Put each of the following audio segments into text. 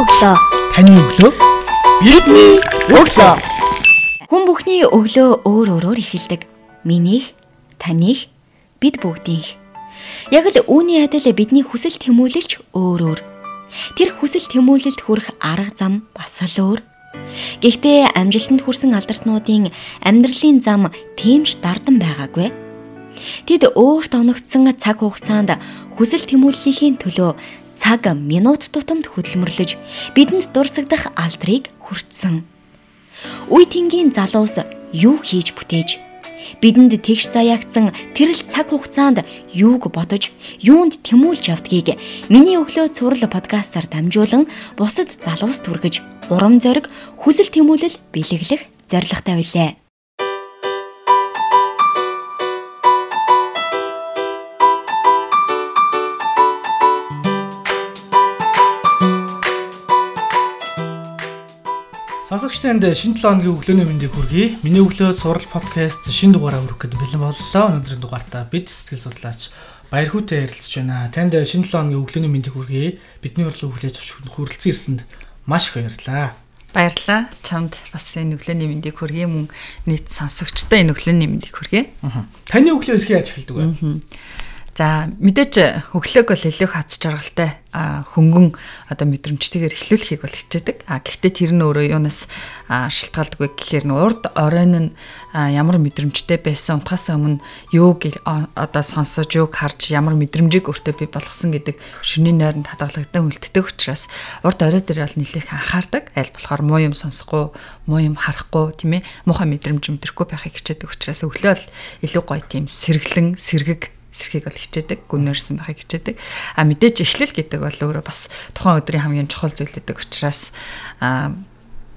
өглөө. Таны өглөө Бидний өглөө. Хүн бүхний өглөө өөр өөрөөр эхэлдэг. Минийх, таних, бид бүгдийнх. Яг л үүний адил бидний хүсэл тэмүүлэлч өөр өөр. Тэр хүсэл тэмүүлэлд хүрэх арга зам бас л өөр. Гэхдээ амжилтанд хүрсэн алдартнуудын амьдралын зам тэмж дардан байгаагүй. Тэд өөрт оногдсон цаг хугацаанд хүсэл тэмүүллийн төлөө цаг минут тутамд хөдөлмөрлөж бидэнд дурсагдах алдрыг хүртсэн. Үе тэнгийн залуус юу хийж бүтээж бидэнд тэгш заяагцсан тэрл цаг хугацаанд юуг бодож юунд тэмүүлж явдгийг миний өглөө цуврал подкастаар дамжуулан бусад залуус түргэж урам зориг хүсэл тэмүүлэл бэлэглэх зорилготой билээ. Сонсогчтанд шинэ 7 өдрийн өглөөний мэндийг хүргэе. Миний өглөө сурал подкаст шинэ дугаараа хүргэх гээд бэлэн боллоо. Өнөөдрийн дугаартаа бид сэтгэл судлаач Баярхүүтэй ярилцж байна. Танд шинэ 7 өглөөний мэндийг хүргэе. Бидний урилгыг хүлээж авч хүрэлцэн ирсэнд маш их баярлалаа. Баярлалаа. Чамд бас энэ өглөөний мэндийг хүргэе мөн нийт сонсогчтой энэ өглөөний мэндийг хүргэе. Таны өглөө хэрхэн яаж эхэлдэг вэ? За мэдээж хөглөөг бол илүү хац жаргалтай хөнгөн одоо мэдрэмжтэйгээр эхлүүлэхийг бол хичээдэг. А гэхдээ тэр нь өөрөө юунаас шалтгаалдаг вэ гэхээр нь урд оройн нь ямар мэдрэмжтэй байсан унтахаас өмнө юуг одоо сонсож юуг харж ямар мэдрэмжийг өөртөө бий болгосон гэдэг шөнийн найранд хадгалагдан үлддэг учраас урд орой дээр бол нэлээх анхаардаг. Аль болохоор муу юм сонсохгүй, муу юм харахгүй тийм ээ муухай мэдрэмж мэдрэхгүй байхыг хичээдэг учраас өглөө л илүү гоё тийм сэргэлэн сэргэг эсрэхийг бол хичээдэг, гүнээрсэн байхыг хичээдэг. А мэдээж эхлэл гэдэг бол өөрөө бас тухайн өдрийн хамгийн чухал зүйл гэдэг учраас а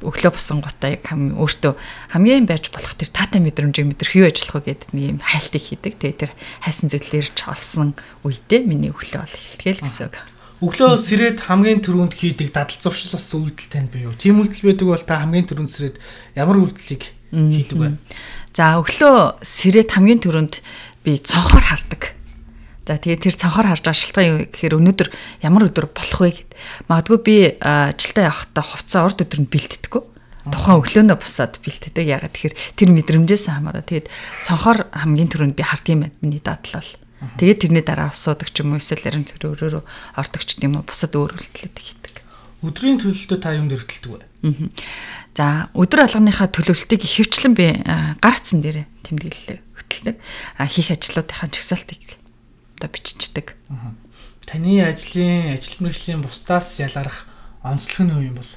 өглөө босон гутаа яг хам өөртөө хамгийн байж болох тэр таатай мэдрэмжийг мэдэрх юу ажиллах вэ гэдэг нэг юм хайлтыг хийдэг. Тэгээ тэр хайсан зүйлээр ч олсон үедээ миний өглөө бол эхэлтгэл гэсэн үг. Өглөө сэрээд хамгийн түрүүнд хийдэг дадал зуршил бас үйлдэл танд бий юу? Тийм үйлдэл байдаг бол та хамгийн түрүүнд сэрээд ямар үйлдэлийг хийдэг вэ? За өглөө сэрээд хамгийн түрүүнд би цонхоор хардаг. За тэгээд тэр цонхоор харж байгаа шалтгаан юу гэхээр өнөөдөр ямар өдөр болох вэ гэд. Магадгүй би ажилдаа явахдаа хувцас урд өдөр нь бэлддэггүй. Тухайн өглөөнөө бусаад бэлддэг. Ягаад тэгэхээр тэр мэдрэмжээс хамаараа тэгээд цонхоор хамгийн түрүүнд би хардсан байна. Миний дадал бол. Тэгээд тэрний дараа асуудаг ч юм уу эсвэл ярин зүрх өөрөөрөө ордог ч юм уу бусад өөр үйлдэлүүд хийдэг. Өдрийн төлөлтөд та юунд өртөлдөг вэ? За өдөр алганыхаа төлөвлөлтийг ихэвчлэн би гарцсан дээрээ тэмдэглэлээ хөтэлдэг. А хийх ажлуудынхаа чагсаалтыг одоо биччихдэг. Таны ажлын ажил мэргэжлийн бусдаас ялгарх онцлог нь юу юм бол?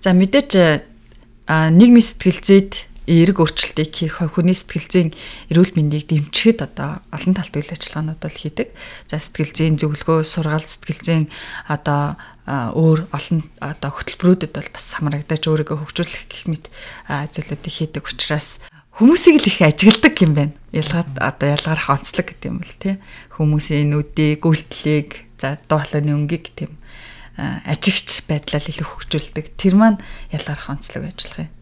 За мэдээж нийгмийн сэтгэл зүйд эерэг өөрчлөлтийг хийх хүний сэтгэл зүйн эрүүл мэндийг дэмжихэд одоо олон талт үйл ажиллагаанууд л хийдэг. За сэтгэл зүйн зөвлөгөө, сургаал сэтгэл зүйн одоо өөр олон одоо хөтөлбөрүүдэд бол бас хамрагдаж өөрийгөө хөгжүүлэх гэх мэт зүйлүүдийг хийдэг учраас хүмүүсийг л их ажигладаг юм байна. Ялгаад одоо ялгарх онцлог гэдэг юм бол тий. Хүмүүсийн нүдийг, үйлдэлийг, за дуулааны өнгийг тийм ажигч байдлаар илүү хөгжүүлдэг. Тэр маань ялгарх онцлог ажиллах юм.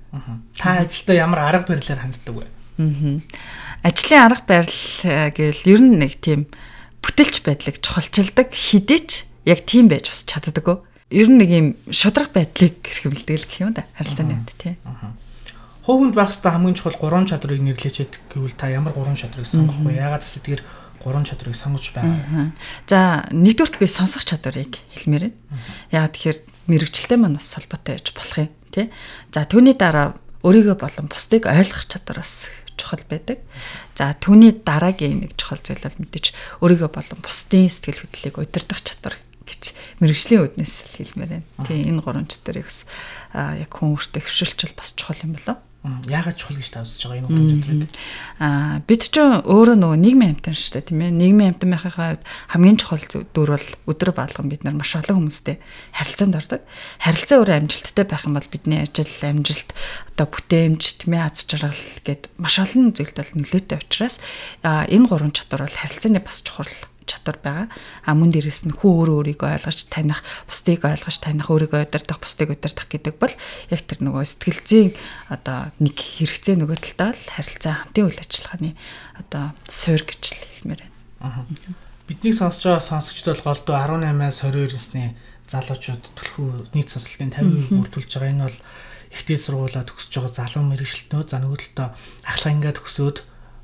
Та ажилдаа ямар арга барилаар ханддаг вэ? Аа. Ажлын арга барил гэвэл ер нь нэг тийм бүтэлч байдлыг чухалчилдаг хідээч яг тийм байж бас чаддаггүй. Ер нь нэг юм шудраг байдлыг хэрхэмлдэг л гэх юм да. Харилцааны хувьд тий. Хувьд байх хэвээр хамгийн чухал гурван чадрыг нэрлэж хэд гэвэл та ямар гурван чадрыг сонгох вэ? Ягаад гэвэл тэдгээр гурван чадрыг сонгож байгаа. За нэгдүгürt би сонсох чадварыг хэлмээр байна. Ягаад тэгэхээр мэрэгчлээ маань бас холбоотой байж болох юм тий. За түүний дараа өөрийгөө болон бусдыг ойлгох чадвар бас чухал байдаг. За түүний дараагийн нэг чухал зүйл бол мэдээж өөрийгөө болон бусдын сэтгэл хөдлөлийг удирдах чадвар гэж мэрэгжлийн үднээс хэлмээр байна. Тийм энэ гурван чадрыг бас яг хүн өөртөө хөвшилчл бас чухал юм болоо яагаад чухал гэж та үзэж байгаа энэ чадрыг? Аа бид ч өөрөө нөгөө нийгмийн амтан шүү дээ тийм ээ. Нийгмийн амтан байхаа хамгийн чухал дүр бол өдөр болгон бид нар маш олон хүмүүстэй харилцаанд ордог. Харилцаа өөрөө амжилттай байх юм бол бидний ажил, амжилт, одоо бүтээмж, тийм ээ, аз жаргал гэд маш олон зүйлд бол нөлөөтэй учраас энэ гурван чадвар бол харилцааны бас чухал чадвар байгаа. А мөн дээрэс нь хүү өөрөө өөрийгөө ойлгож таних, бусдыг ойлгож таних, өөрийгөө удирдах, бусдыг удирдах гэдэг бол яг тэр нөгөө сэтгэл зүйн одоо нэг хэрэгцээ нөгөө талдаа л харилцаа хамтын үйл ажиллагааны одоо суурь гэж хэлмээр байна. Биднийг сонсож байгаа сонсогчд бол голдуу 18-аас 22 насны залуучууд түлхүү нийт сонсолтын 50% бүрдүүлж байгаа. Энэ бол ихтэй сургуулаа төгсөж байгаа залуу мэрэгчлэтнүүд за нөгөө талдаа ахлагингаа төгсөөд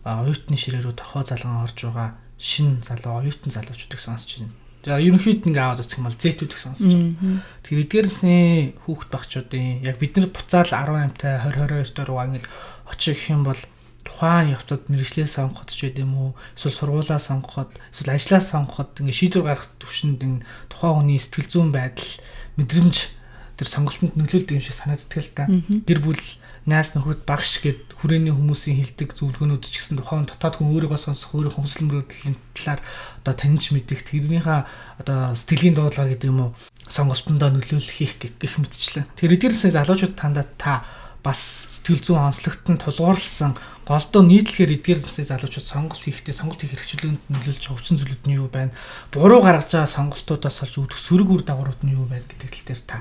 оюутны ширээ рүү тохоо залган орж байгаа шин залуу оюутан залуучуудыг сонсож байна. За ерөнхийд ингээ аваад үзэх юм бол зэтүүдийг сонсож байгаа. Тэр эдгээрсний хүүхэд багчуудын яг бид нар буцаал 18-тай 20 22 доор ингээ очих юм бол тухайн явцад мэрэгчлээ сонгоход ч гэдэм үү эсвэл сургуулаа сонгоход эсвэл ажлаа сонгоход ингээ шийдвэр гаргах төвшөнд энэ тухайн хүний сэтгэл зүйн байдал мэдрэмж тэр сонголтод нөлөөлдөг юм шиг санагддаг л та. Гэр бүл найс нөхөд багш гэд хүрээний хүмүүсийн хилдэг зөвлөгөөнүүд ч гэсэн тухайн дотоод хүн өөрийгөө сонсох өөрийнхөө хүсэл мөрөөдлийн талаар одоо таньж мэдэх тэрнийхээ одоо сэтгэлийн дуудлага гэдэг юм уу сонголтондоо нөлөөлөх хийх гэх мэтчлэн. Тэр эдгээрсээ залуучууд тандаа та бас сэтгэл зүйн онцлогтод тулгуурласан голдоо нийтлэхээр эдгээрсээ залуучууд сонголт хийхдээ сонголт хийх хэрэгчлээнд нөлөөлж хүчин зүйлүүд нь юу байна? Буруу гаргаж байгаа сонголтуудаас олж үүдэх сөрөг үр дагаврууд нь юу байна гэдэг тал дээр та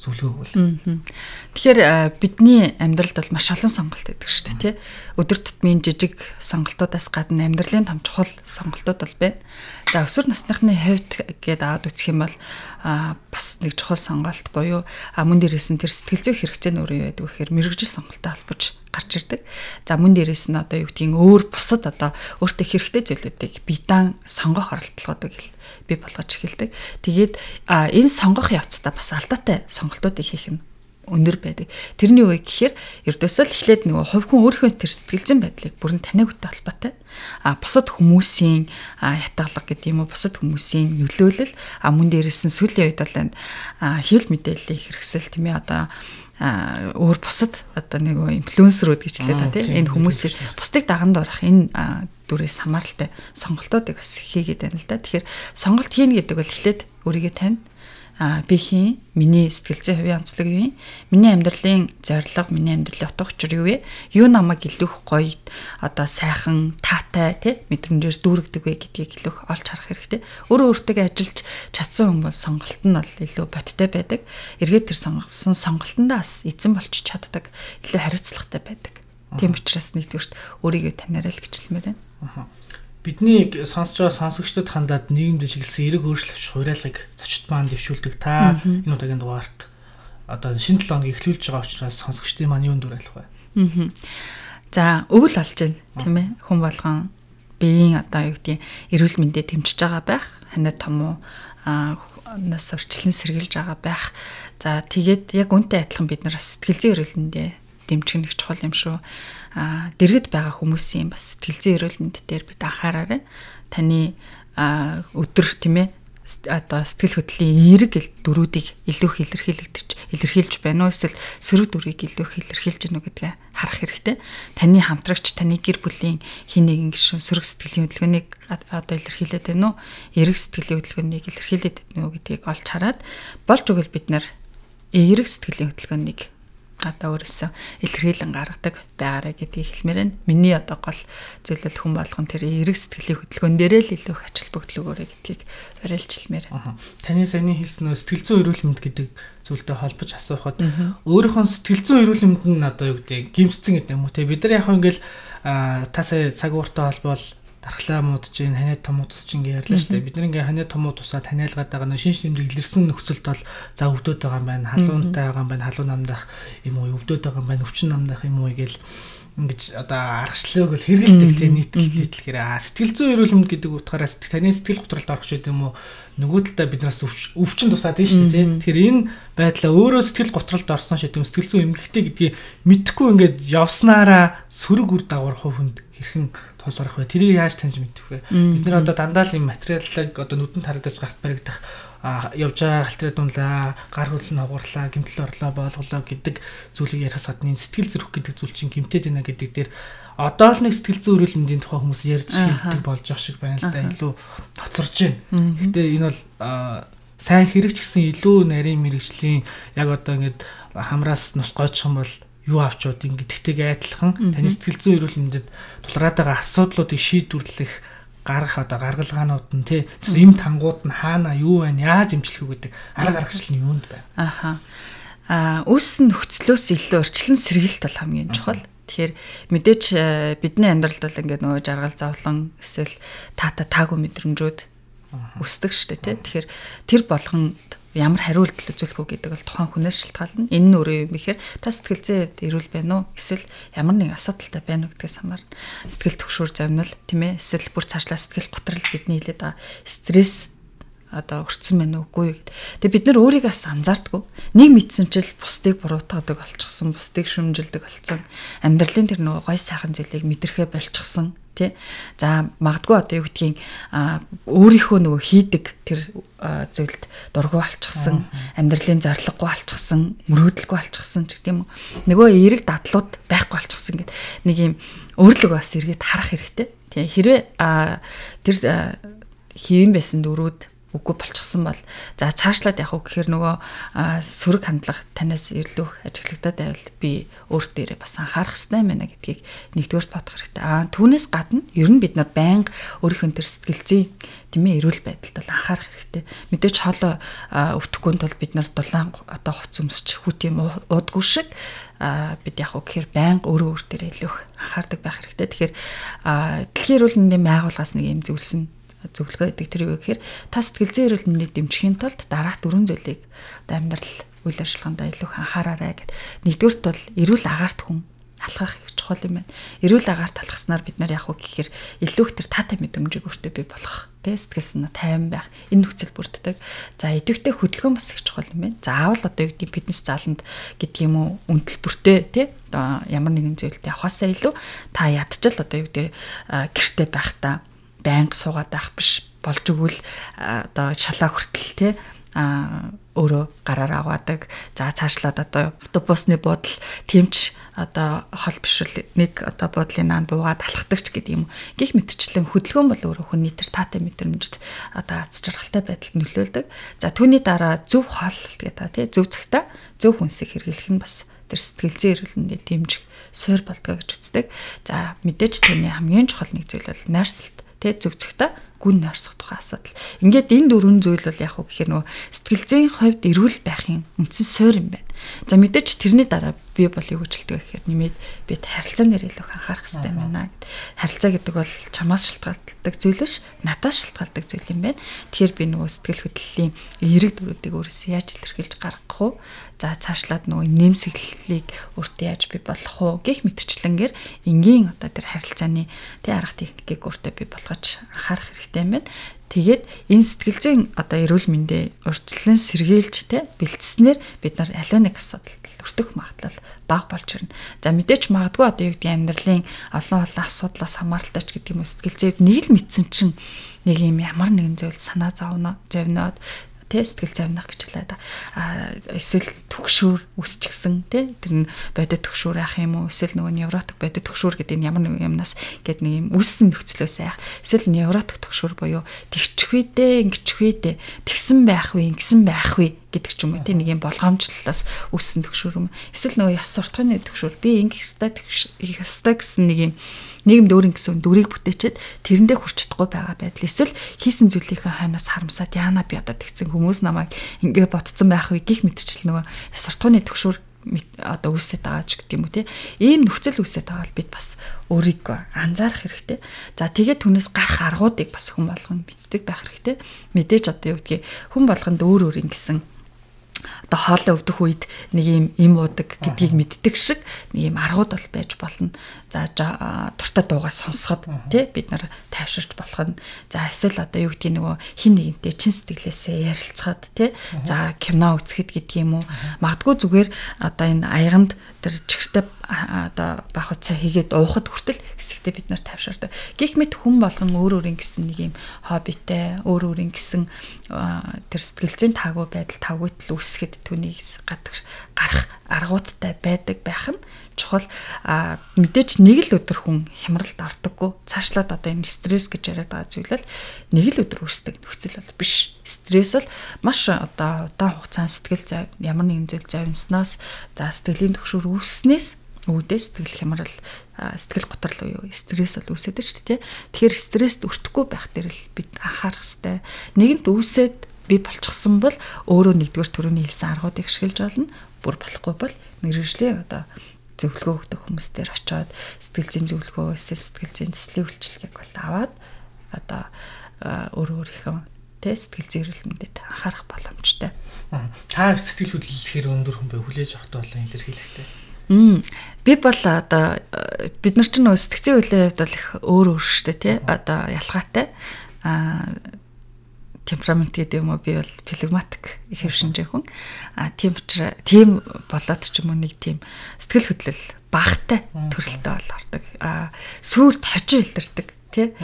зөвлөгөө өгвөл. Тэгэхээр бидний амьдралд бол маш олон сонголт байдаг шүү дээ, тий. Өдөр тутмын жижиг сонголтуудаас гадна амьдралын том чухал сонголтууд бол байна. За өсвөр насныхны хувьд гээд аваад үсэх юм бол бас нэг чухал сонголт буюу мөн дээрээс нь тэр сэтгэл зүй хэрэгцээ нь өөрөө байдаг гэхээр мэрэгжил сонголттой холбож гарч ирдэг. За мөн дээрээс нь одоо юу гэдгийг өөр бусад одоо өөртөө хэрэгтэй зүйлүүдийг биедан сонгох оролдлогоодыг бий болгож эхэлдэг. Тэгээд энэ сонгох явцдаа бас алдаатай сонголтуудыг хийх нь өндөр байдаг. Тэрний үе гэхээр ердөөсөө л эхлээд нөгөө хувь хүн өөрийнхөө тэр сэтгэлжин байдлыг бүрэн таниагтай холбоотой. А бусад хүмүүсийн ятгалаг гэдэг юм уу бусад хүмүүсийн нөлөөлөл а мөн дээрээс нь сүүлийн үед бол энэ хэвлэл мэдээллийн хэрэгсэл тийм ээ одоо өөр бусад одоо нэг инфлюенсерүүд гэж хэлээ та тийм энэ хүмүүсийг бусдыг даганд орох энэ дүрээс хамааралтай сонголтуудыг бас хийгээд байна л да. Тэгэхээр сонголт хийнэ гэдэг бол эхлээд өөрийгөө тань би хийн миний сэтгэл зүйн хувийн онцлог юу вэ? Миний амьдралын зорилго, миний амьдралын утга учир юу вэ? Юу намайг илүүх гоё одоо сайхан, таатай тий мэдрэмжээр дүүргдэг вэ гэдгийг илүүх олж харах хэрэгтэй. Өөрөө өөртөө ажиллаж чадсан хүн бол сонголт нь бол илүү бодтой байдаг. Эргээд тэр сонгосон сонголтондоо бас эзэн болчих чаддаг, илүү хариуцлагатай байдаг. Тийм учраас нэгдүгürt өөрийгөө танаарай л гिचлмээр байна. Аа бидний сонсож байгаа сонсогчдод хандаад нийгэмд чиглэсэн эрэг өөрчлөлт хураалгыг зочд маань дэвшүүлдэг. Та энэ удаагийн дугаарт одоо шинэ 7 хоног эхлүүлж байгаа учраас сонсогчдын маань юунд дүрэлэх вэ? Аа. За, өвөл олж байна, тийм ээ. Хүн болгон биеийн одоо юу гэдгийг эрүүл мэндэд тэмцэж байгаа байх. Ханаа том уу нас орчлон сэргийлж байгаа байх. За, тэгээд яг үнтэй адилхан бид нар сэтгэл зүйн эрүүл мэндэ дэмжих нэг чухал юм шүү дэргэд байгаа хүмүүсийн бас сэтгэл зүйн эрүүл мэнд дээр бид анхаараарай. Таны өдөр тийм ээ одоо сэтгэл хөдлөлийн эерэг дөрүүдийг илүү илэрхийлэгдэж илэрхийлж байна уу эсвэл сөрөг дүрийг илүү илэрхийлж гэнэ гэдгээ харах хэрэгтэй. Таны хамтрагч, таны гэр бүлийн хин нэгэн гишүүн сөрөг сэтгэлийн хөдөлгөөнийг одоо илэрхийлээд байна уу? Эерэг сэтгэлийн хөдөлгөөнийг илэрхийлээд байна уу гэдгийг олж хараад болж өгөл бид нар эерэг сэтгэлийн хөдөлгөөнийг одоо өөрөөсөө илэрхийлэн гаргадаг байгаарэ гэдгийг хэлмээр байна. Миний одоо гол зөвлөл хүн болгон тэр эерэг сэтгэлийн хөдөлгөөн дээрээ л илүү их ачаал бүгдлэг өрөө гэдгийг барилжилмээр. Таны саяны хэлсэн сэтгэл зүйн эрүүл мэнд гэдэг зүйлтэй холбож асуухад өөрийнхөө сэтгэл зүйн эрүүл мэнд нь одоо юу гэдэг гимцсэн гэдэг юм уу те бид нар яг ингээл та сая цаг ууртай холбоол дархлаа муудж гин ханиад томууд ус чинь ярьлаа шүү дээ. Бид нэг ингээ ханиад томууд усаа таниалгаад байгаа нөө шинж тэмдэг илэрсэн нөхцөлд бол за өвдөд байгаа юм байна. Халуунтай байгаа юм байна. Халуун намдах юм уу өвдөд байгаа юм байна. Өвчин намдах юм уу гэл ингэж одоо аргачлалыг бол хэрэгэлдэг те нийтлэл нийтлэхээр сэтгэл зүйн эрүүл мэнд гэдэг утгаараа таны сэтгэл готролд орох шиг юм уу нөгөө талдаа биднээс өвчин тусаад тийм шүү дээ тэгэхээр энэ байдлаа өөрөө сэтгэл готролд орсон шийдэм сэтгэл зүйн эмгэгтэй гэдгийг мэдхгүй ингээд явснараа сөрөг үр дагавар хувьд хэрхэн тулгарх вэ? Тэрийг яаж таньж мэдэх вэ? Бид нэр одоо дандаа л юм материалыг одоо нүдэнд харагдаж гарт баригдах явж байгаа халтраа дунлаа, гар хөлн хугарлаа, гимтэл орлоо, боолголоо гэдэг зүйлийг ярихаас гадна сэтгэл зүрх гэдэг зүйл чинь гимтээд байна гэдэг дээр одоо л нэг сэтгэл зүйн эрүүл мэндийн тухай хүмүүс ярьж хэлдэг болж байгаа шиг байна л да. Илүү тоцорж байна. Гэтэ энэ бол сайн хэрэгч гэсэн илүү нарийн мэрэгжлийн яг одоо ингээд хамраас нус гойчих юм бол юу авчууд ингэ тэгтэйг айдлах таны сэтгэл зүйн эрүүл мэндэд тулгараад байгаа асуудлуудыг шийдвэрлэх гарах одоо гаргалгаанууд нь тий. Эм тангууд нь хаана юу байна яаж имжлэх үү гэдэг арга гаргачл нь юунд байна? Аха. А өс нөхцлөөс илүү орчлон сэргийлт бол хамгийн чухал. Тэгэхээр мэдээч э, бидний амьдралд бол ингээд нөгөө жаргал завлан эсвэл таата таагүй мэдрэмжүүд өсдөг штэ тий. Тэгэхээр тэр болгонд ямар хариулт үзүүлэх үү гэдэг бол тухайн хүнээс шалтгаална. Энэ нь өөрөө юм бэхээр та сэтгэл зүйн хувьд эрүүл байна уу? Эсвэл ямар нэг асуудалтай байна уу гэдгээс хамаарна. Сэтгэл төвшөр зовнил тийм ээ. Эсвэл бүр цаашлаа сэтгэл готрол бидний хэлээд байгаа стресс одоо өрцсөн байна уугүй. Тэгээ бид нар өөрийгөө бас анзаардгүй. Нэг мэдсэмчил бусдыг буруутгадаг болчихсон, бусдыг шүмжилдэг болсон. Амьдралын тэр нөгөө гой сайхан зүйлийг мэдрэхэ болчихсон тий. За магадгүй одоо юу гэдгийг өөрийнхөө нөгөө хийдэг тэр зүйлд дургу алчсан, амьдралын зориггүй алчсан, мөрөөдөлгүй алчсан ч гэдэм үү. Нөгөө эерэг дадлууд байхгүй алчсан гэд нэг юм өөрлөг бас эргээд харах хэрэгтэй. Тий. Хэрвээ тэр хийвэн байсан дөрүүд үгүй болчихсон бол за цаашлаад явах уу гэхээр нөгөө сөрөг хандлага танаас илүү ажиглагдаад байвал би өөртөө бас анхаарах хэрэгтэй байна гэдгийг нэгдүгээр бодох хэрэгтэй. Аа түүнээс гадна ер нь бид нар байнга өөрийнхөө төр сэтгэл зүй тийм ээ эрүүл байдалд бол анхаарах хэрэгтэй. Мэдээч хоолой өвтөхгүй тул бид нар дулаан одоо хувц өмсч хүүт юм уудгүй шиг бид яг уу гэхээр байнга өөрөө өөртөө илүү их анхаардаг байх хэрэгтэй. Тэгэхээр дэлхийн эрүүл мэндийн байгууллагаас нэг юм зөвлөсөн зөвлөгөө өгдөг тэр юу гэхээр та сэтгэл зүйн эрүүл мэндэд дэмжихийн тулд дараах дөрвөн зүйлийг одоо амьдрал үйл ажиллагаанд илүү их анхаараарай гэд. Нэгдүгürt бол эрүүл агаарт хүн алхах их чухал юм байна. Эрүүл агаарт алхаснаар бид нар яг уу гэхээр илүү их тэр таатай мэдрэмжийг өөртөө бий болгох. Тэ сэтгэл санаа тайван байх. Энэ нөхцөл бүрддэг. За идэвхтэй хөдөлгөөн бас их чухал юм байна. Заавал одоо юу гэдэг фитнес зааланд гэдэг юм уу үндэл бүртээ тэ ямар нэгэн зүйлтэй авахасаа илүү та ядчил одоо юу гэдэг гэрте байх та байнга суугаад байх биш болж өгвөл одоо шалаа хүртэл те а өөрөө гараар аваадаг. За цаашлаад одоо автобусны буудал тэмч одоо хол бишрэл нэг одоо буудлын наанд буугаад алхадагч гэдэг юм. Гэх мэтчлэн хөдөлгөөн бол өөрөө хүний тэр таатай мэдрэмжид одоо аз жаргалтай байдалд нөлөөлдөг. За түүний дараа зөв хоол гэдэг тий зөв цагта зөв хүнсийг хэрэглэх нь бас тэр сэтгэл зүйн эрүүлэндээ дэмжих суурь болдгоо гэж үздэг. За мэдээж түүний хамгийн чухал нэг зүйл бол найрсалт тэ зөвцөгтэй гүн нойрсох тухай асуудал. Ингээд энэ дөрвөн зүйл бол яг уу гэхээр нөгөө сэтгэл зүйн хувьд эрүүл байхын үндсэн суурь юм байна. За мэдээч тэрний дараа би бол юу гэж хэлдэг вэ гэхээр нэмээд би харилцаан дээр илүү анхаарах хэрэгтэй байна гэд. Харилцаа гэдэг бол чамаас шалтгаалдаг зүйл биш, надаас шалтгаалдаг зүйл юм байна. Тэгэхээр би нөгөө сэтгэл хөдлөлийн эерэг дүрүүдийг өөрөөсөө яаж илэрхийлж гаргах уу? За цаашлаад нөгөө нэмсэглэлийг өөртөө яаж би болох уу гэх мэтчлэнгээр энгийн одоо тэр харилцааны тэ арга техникийг өөртөө би болгож анхаарах хэрэгтэй юм байна. Тэгээд энэ сэтгэл зүйн одоо эрүүл мэндэ урьдчилан сэргийлж те бэлдснээр бид нар аливаа нэг асуудалд өртөх магадлал бага болж ирнэ. За мэдээч магадгүй одоо юу гэдгийг амьдралын олон олон асуудлаас хамааралтай ч гэдэг юм сэтгэл зүйд нэг л мэдсэн чинь нэг юм ямар нэгэн зүйл санаа зовно, зовноод тий сэтгэл завнах гэж хэлээд а эсвэл төгшүүр үсчихсэн тий тэр нь бодит төгшүүр ах юм уу? Эсвэл нөгөө невротик бодит төгшүүр гэдэг нь ямар нэг юмнаас гээд нэг юм үссэн нөхцлөөс айх эсвэл невротик төгшүүр буюу тэгчих үедээ ингэчих үедээ тэгсэн байх вэ ингэсэн байх вэ гэдэг ч юм уу тий нэг юм болгоомжлолоос үссэн төгшүүр юм. Эсвэл нөгөө ёс суртахууны төгшүүр. Би ингэх ёстой их ёстой гэсэн нэг юм нийгэмд өөрийн гэсэн дүрийг бүтээчээд тэрэндээ хүрч чадахгүй байгаа байдал эсвэл хийсэн зүйлийнхээ хойноос харамсаад яана би одоо тэгсэн хүмүүс намайг ингээ ботцсон байх вэ гих мэдчил нөгөө суртууны төгшөр одоо үсэт байгаа ч гэдэг юм уу те ийм нөхцөл үсэт байгаа бол бид бас өөрийгөө анзаарах хэрэгтэй. За тэгээд түнээс гарах аргуудыг бас хүн болгоно мэддэг байх хэрэгтэй. Мэдээж одоо юу гэдгийг хүн болгонд өөр өөр ингэсэн одоо хоолой өвдөх үед нэг юм им уудаг гэдгийг мэддэг шиг нэг юм аргууд бол байж болно. За туртаа дуугаа сонсоход тий бид нар тайвширч болох нь. За эсвэл одоо юу гэдгийг нөгөө хин нэгэнтэй чин сэтгэлээсээ ярилцахад тий за кино үзэхэд уу. Магадгүй зүгээр одоо энэ аяганд тэр чихртэй одоо бах уцаа хийгээд уухад хүртэл хэсэгтээ бид нар тавшаардаг. Гэх мэт хүн болгон өөр өөрийн гэсэн нэг юм хоббитэй, өөр өөрийн гэсэн тэр сэтгэлзэн таагүй байдал тавгүйтэл үсгэд түүнийг гадагш гарах аргуудтай байдаг байх нь чухал. Мэдээч нэг л өдөр хүн хямралд ортоггүй цаашлаад одоо энэ стресс гэж яриад байгаа зүйл л нэг л өдөр үүсдэг нөхцөл бол биш. Стресс бол маш одоо удаан хугацаанд сэтгэл зав ямар нэгэн зүйл завинснаас за сэтгэлийн төвшөр үүснээс үүдээ сэтгэл хямрал сэтгэл готрол уу стресс бол үүсэдэг шүү дээ тэгэхээр стресст өртөхгүй байх дээр л бид анхаарах хэрэгтэй. Нэгэнт үүсээд би болчихсон бол өөрөө нэгдүгээр төрөний хэлсэн аргуудыг ашиглаж болно бүр болохгүй бол мэрэгжлийн одоо зөвлөгөө өгдөг хүмүүстээр очиод сэтгэл зүйн зөвлөгөө эсвэл сэтгэл зүйн цэцлийн үйлчилгээг бол аваад одоо өөр өөрийнхөө тэ сэтгэл зүйн эрүүл мэндэд анхаарах боломжтой. Та сэтгэл хөдлөлөхээр өндөр хүн бай хүлээж авахтай болон илэрхийлэхтэй. Мм би бол одоо бид нар ч нөө сэтгцийн хөлөө хувьд бол их өөр өөр штэ тий одоо ялгаатай а темперамент гэдэг юм уу? Би бол флегматик их хөвшинжээ хүн. А тийм учраас тийм болоод ч юм уу нэг тийм сэтгэл хөдлөл багтай төрөлтэй бол ордог. А сүулт хожим илэрдэг тий?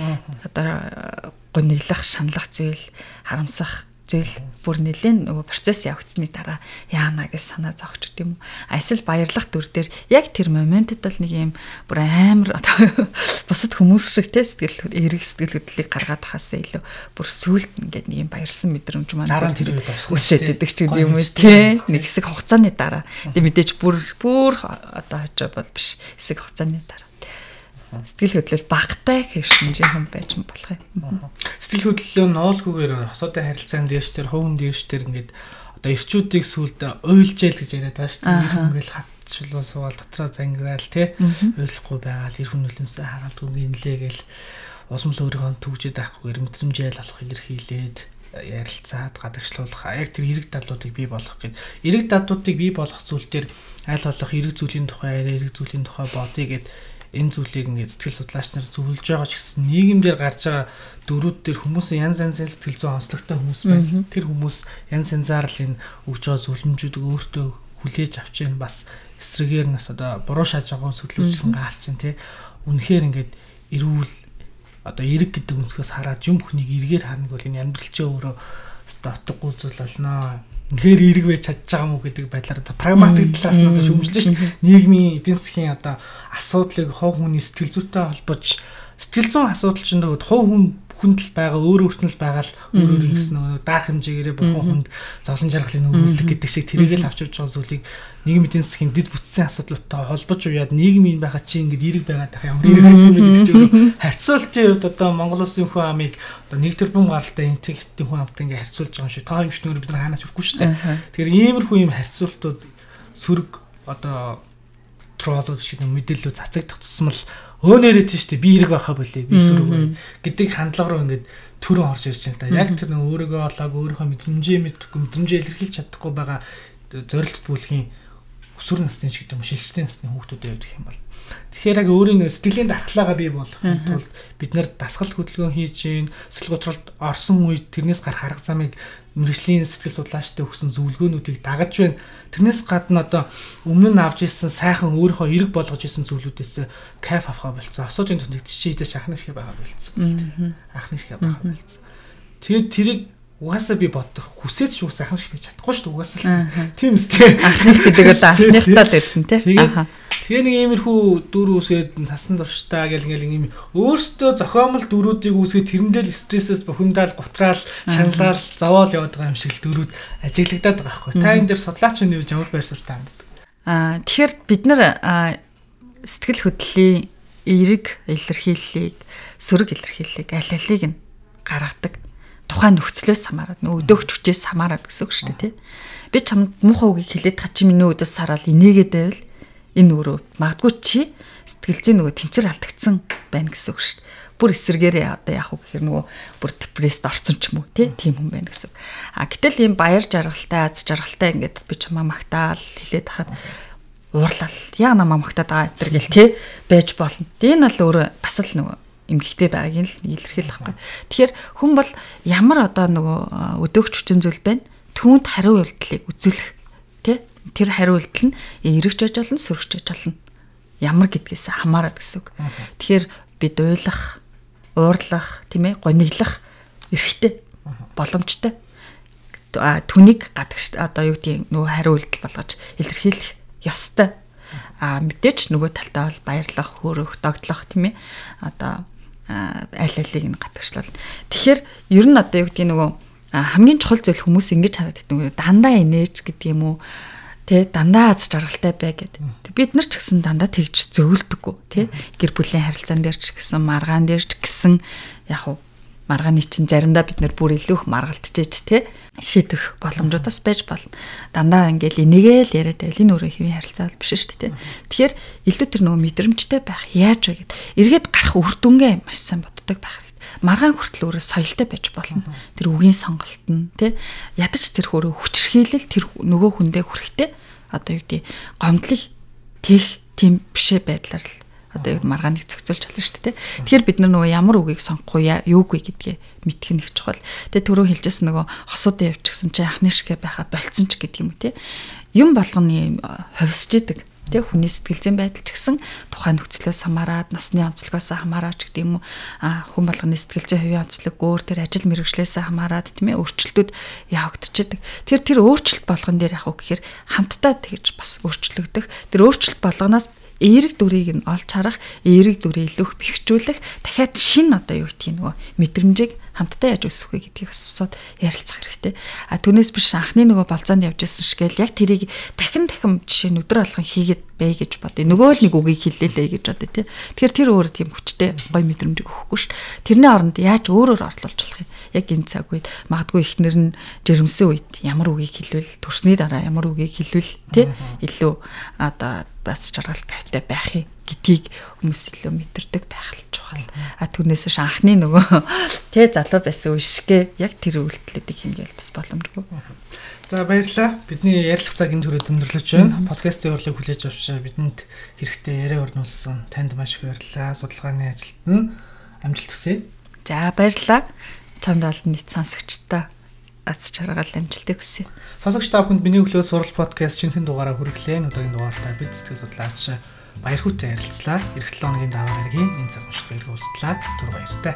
Одоо гониглах шаналх зүйл харамсах зээл бүр нэлээд нөгөө процесс явагдсны дараа яана гэж санаа зовч гэдэг юм уу. Эсвэл баярлах дүр дээр яг тэр моментод л нэг юм бүр амар одоо бусад хүмүүс шиг те сэтгэл эрэг сэтгэл хөдлөлийг гаргаад хасаа илүү бүр сүулт ингээд нэг юм баярсан мэдрэмж маань дараа нь тэр үед өсөд идэг ч гэдэг юм уу те. нэг хэсэг хугацааны дараа. Тэг мэдээж бүр бүр одоо хажуу бол биш. Хэсэг хугацааны дараа сэтгэл хөдлөл багтай хэвшинжийн хүн байж болох юм. Сэтгэл хөдлөлөө ноолгүйгээр хосоотой харилцаанд дээрш тэр хувийн дээрш тэр ингээд одоо ирчүүдийг сүулт уйлжээл гэж яриад байгаа шүү дээ. Гэл хатчлуу суувал дотроо зангираал тий ойлгохгүй байгаал ир хүн нөлөөсөө хараалдгүй гинлээ гэл усмал өөрийнхөө төвжээд авахгүйгээр мэдрэмжээл алах илэрхийлээд ярилцаад гадагшлуулах яг тэр эрэг дадлуудыг бий болгох гэд. Эрэг дадлуудыг бий болгох зүйл дээр аль болох эрэг зүйлийн тухай яриа эрэг зүйлийн тухай бодъё гэд энэ зүйлийг ингээд сэтгэл судлаач нар зөвлөж байгаа ч гэсэн нийгэмдэр гарч байгаа дөрүүд дээр хүмүүсийн янз янзын сэтгэл зүйн онцлогтой хүмүүс байна. Тэр хүмүүс янз янзаар л энэ өгж байгаа зөвлөмжүүдийг өөртөө хүлээж авч чинь бас эсрэгээр нас одоо буруу шааж байгаа сөдлөөчсөн гарч чинь тий. Үнэхээр ингээд эрүүл одоо эрэг гэдэг өнцгөөс хараад юм бүхнийг эргээр харна бол энэ амьдралчаа өөрөө статггүй зүйл болно үнэхээр эрг байж чадж байгаа мó гэдэг байдлаар одоо прагматик талаас нь одоо шүмжлэн шүү дээ. Нийгмийн эдийн засгийн одоо асуудлыг хов хүний сэтгэл зүйтэй холбож сэтгэл зүйн асуудал чинь нөгөө хов хүн хүндэл байгаа өөр өөртнөл байгаа л өөр өөр гэсэн нөгөө даах хэмжээгээрээ бурхан хүнд зовлон жаргалын өгүүлдэг гэдэг шиг тэрийг л авч явж байгаа зүйлийг нийгмийн эдийн засгийн дэд бүтцийн асуудлуудтай холбож уяад нийгмийн байгаа чи ингэдэг эрэг байгаад тах ямар эрэг гэдэг юм гэдэг чинь харьцуултын хувьд одоо Монгол улсын хүн амыг одоо нэг тэрбум гаралтай интегритийн хүн амтай ингээ харьцуулж байгаа юм шиг тоо юм шиг бид нар хаанаач хүрхгүй шүү дээ. Тэгэхээр иймэрхүү юм харьцуултууд сөрөг одоо троллууд шиг мэдээлэл цацагдах тусмал өөнөрөө тийш дээ би эрэг байхаа болъё би сөрөг гэдэг хандлага руу ингээд төрөн орж ирж байна та. Яг тэр нэг өөрийгөө олоог өөрийнхөө мэдрэмжээ мэдхгүй мэдрэмжээ илэрхийлж чадахгүй байгаа зорилт бүлгийн өсвөр насны шиг юм шилжтэй насны хүүхдүүд байдаг юм бол Тэгэхээр яг өөрийн сэтгэлийн дархлаагаа бий болгохын тулд бид нэр дасгал хөдөлгөөн хийж гин сэтгэл готролд орсон үед тэрнээс гарах арга замыг мэрэгжлийн сэтгэл судлаачтай өгсөн зөвлөгөөнүүдийг дагаж байна. Тэрнээс гадна одоо өмнө нь авч ирсэн сайхан өөрийнхөө эрэг болгож ирсэн зүйлүүдээс кайф авахаа болцсон. Асуудын төндийг тийшээдэж ахнах шиг байгаа болцсон. Ахнах шиг байгаа болцсон. Тэгээд тэрийг угаасаа би боддог. Хүсээд шүү сайхан шиг байж чадахгүй шүү угаасаа. Тийм үстэй. Ахнах гэдэг л ахнахтаа л ирдэн те. Аха. Тэгээ нэг иймэрхүү дүр үсгээд тасн турштай гэл ингээл ийм өөртөө зохиомл дүрүүдийг үсгээд тэрэндээ л стрессээс бухимдаал гутраал шаналал зовоол яваад байгаа юм шиг л дүрүүд ажиглагдаад байгаа байхгүй. Та энэ дээр судлаач нь юу ямар байр суурьтай ханддаг? Аа тэгэхээр бид нар сэтгэл хөдлөлийн эерэг илэрхийллийг сөрөг илэрхийллийг аль алиг нь гаргадаг тухайн нөхцлөөс хамаарат нөгөө өдөөгч хүчээс хамаарат гэсэн үг шүү дээ тий. Би чамд муухай үгийг хэлээд та чи миний өдөөс сараал инээгээд байвал энэ өөрөө магадгүй чи сэтгэл зүй нөгөө тэнцэр алдагдсан байна гэсэн үг шүү дээ. Бүр эсэргээрээ одоо яах вэ гэхээр нөгөө бүр депресд орсон ч юм уу тийм хүн байна гэсэн. А гэтэл ийм баяр жаргалтай, аз жаргалтай ингээд би чамаа магтаал хэлээд хахад уурлал яа намаа магтаад байгаа энэ гэл тий байж болно. Энэ бол өөрөө бас л нөгөө эмгэгтэй байгааг нь л илэрхийлэх байхгүй. Тэгэхээр хүн бол ямар одоо нөгөө өдөөгч хүчин зүйл байна түүнд хариу үйлдэлийг үзүүлэх тий тэр хариу үйлдэл нь эргэж аж болно сөрөгч аж болно. Ямар гэдгээс хамаарат гэсэн үг. Тэгэхээр бид уйлах, уурлах, тийм ээ, гониглах эрхтэй боломжтой. Түүнийг гадагш одоо юу гэдгийг нөгөө хариу үйлдэл болгож илэрхийлэх ёстой. А мэдээч нөгөө талтаа бол баярлах, хөөрөх, догтлох тийм ээ. Одоо аль алиг нь гадагшлал. Тэгэхээр ер нь одоо юу гэдгийг нөгөө хамгийн чухал зүйл хүмүүс ингэж хараад байдаг нөгөө дандаа инээж гэдэг юм уу Тэ дандаа аз жаргалтай бай гэдэг. Бид нар ч гэсэн дандаа тэгж зөвлөдөггүй тий. Гэр бүлийн харилцаан дээр ч гэсэн маргаан дээр ч гэсэн яг уу маргааны чинь заримдаа бид нар бүр илүү их маргалдчихэж тий шийдэх боломжуудаас байж болно. Дандаа ингээл энийгээ л яриад байл энэ өөрөө хэвийн харилцаа биш шүү дээ. Тэгэхээр илүү тэр нөгөө мэдрэмжтэй байх яаж вэ гэд эргээд гарах үр дүнгээ маш сайн боддог байх хэрэгтэй. маргаан хүртэл өөрөө соёлтой байж болно. Тэр үгийн сонголт нь тий ядаж тэр хөрөө хүчрхийлэл тэр нөгөө хүндээ хүрэхтэй одоо юу гэдэг гомдлыг тех тийм бишээ байдлаар л одоо маргааныг зохицуулж болно шүү дээ. Тэгэхээр бид нар нөгөө ямар үгийг сонгох уу, юугүй гэдгээ мэдэх нь их чухал. Тэгээ түрүү хэлжсэн нөгөө хосуудаа явчихсан чи анхны шигэ байха болцсон ч гэдэг юм те. Юм болгоны ховсж идэг тэг хүний сэтгэл зүйн байдал ч гэсэн тухайн нөхцлөөс хамаарат насны онцлогоос хамаарат ч гэдэг юм уу хүн болгоны сэтгэл зүйн хувийн онцлог өөр тэр ажил мэргэжлээс хамаарат тийм ээ өөрчлөлтүүд явагдчихдаг. Тэр тэр өөрчлөлт болгон дээр яг уу гэхээр хамтдаа тэгж бас өөрчлөгдөх. Тэр өөрчлөлт болгоноос эерэг дүрийг нь олж харах, эерэг дүрийг илүүх бэхжүүлэх. Дахиад шин одоо юу гэдгийг нөгөө мэдрэмжийг хамтдаа яаж өсөх вэ гэдгийг асууд ярилцах хэрэгтэй. А түүнээс биш анхны нөгөө болцоонд явж исэн шгээл яг тэрийг дахин дахин жишээ нь өдөр алган хийгээд бай гэж бодъё. Нөгөө л нэг үгийг хэллээлээ гэж бодъё тий. Тэгэхээр тэр өөр тийм хүчтэй гой мэдрэмжийг өгөхгүй шүү дээ. Тэрний оронд яаж өөрөөр орлуулж болох юм? Яг энэ цаг үед магадгүй ихнэр нь жирэмсэн үед ямар үгийг хэлвэл төрсний дараа ямар үгийг хэлвэл тий илүү одоо дац жаргал тавтай байх юм гэдгийг хүмүүс илүү мэдэрдэг байх л чухал. А түүнээс ш анхны нөгөө тэ залуу байсан үешгээ яг тэр үйлдэлүүдийг хийгээл бас боломжгүй. За баярлалаа. Бидний ярилцах цаг энэ төрөд өндөрлөж байна. Подкастын урлагийг хүлээж авч бидэнд хэрэгтэй яриа өрнүүлсэн танд маш их баярлалаа. Судалгааны ажилд нь амжилт хүсье. За баярлалаа. Чамд олон нийт сонсогчтой ац чаргаал амжилтыг хүсье. Сонсогч та бүхэнд миний өглөө сурал подкаст шинэхэн дугаараа хүргэлээ. Өнөөдрийн дугаартаа бид сэтгэл судлаач баяр хүүтэй ярилцлаа. Эх 7 хоногийн даваа гарагийн энэ цаг унших уулзлаа. Түр баяртай.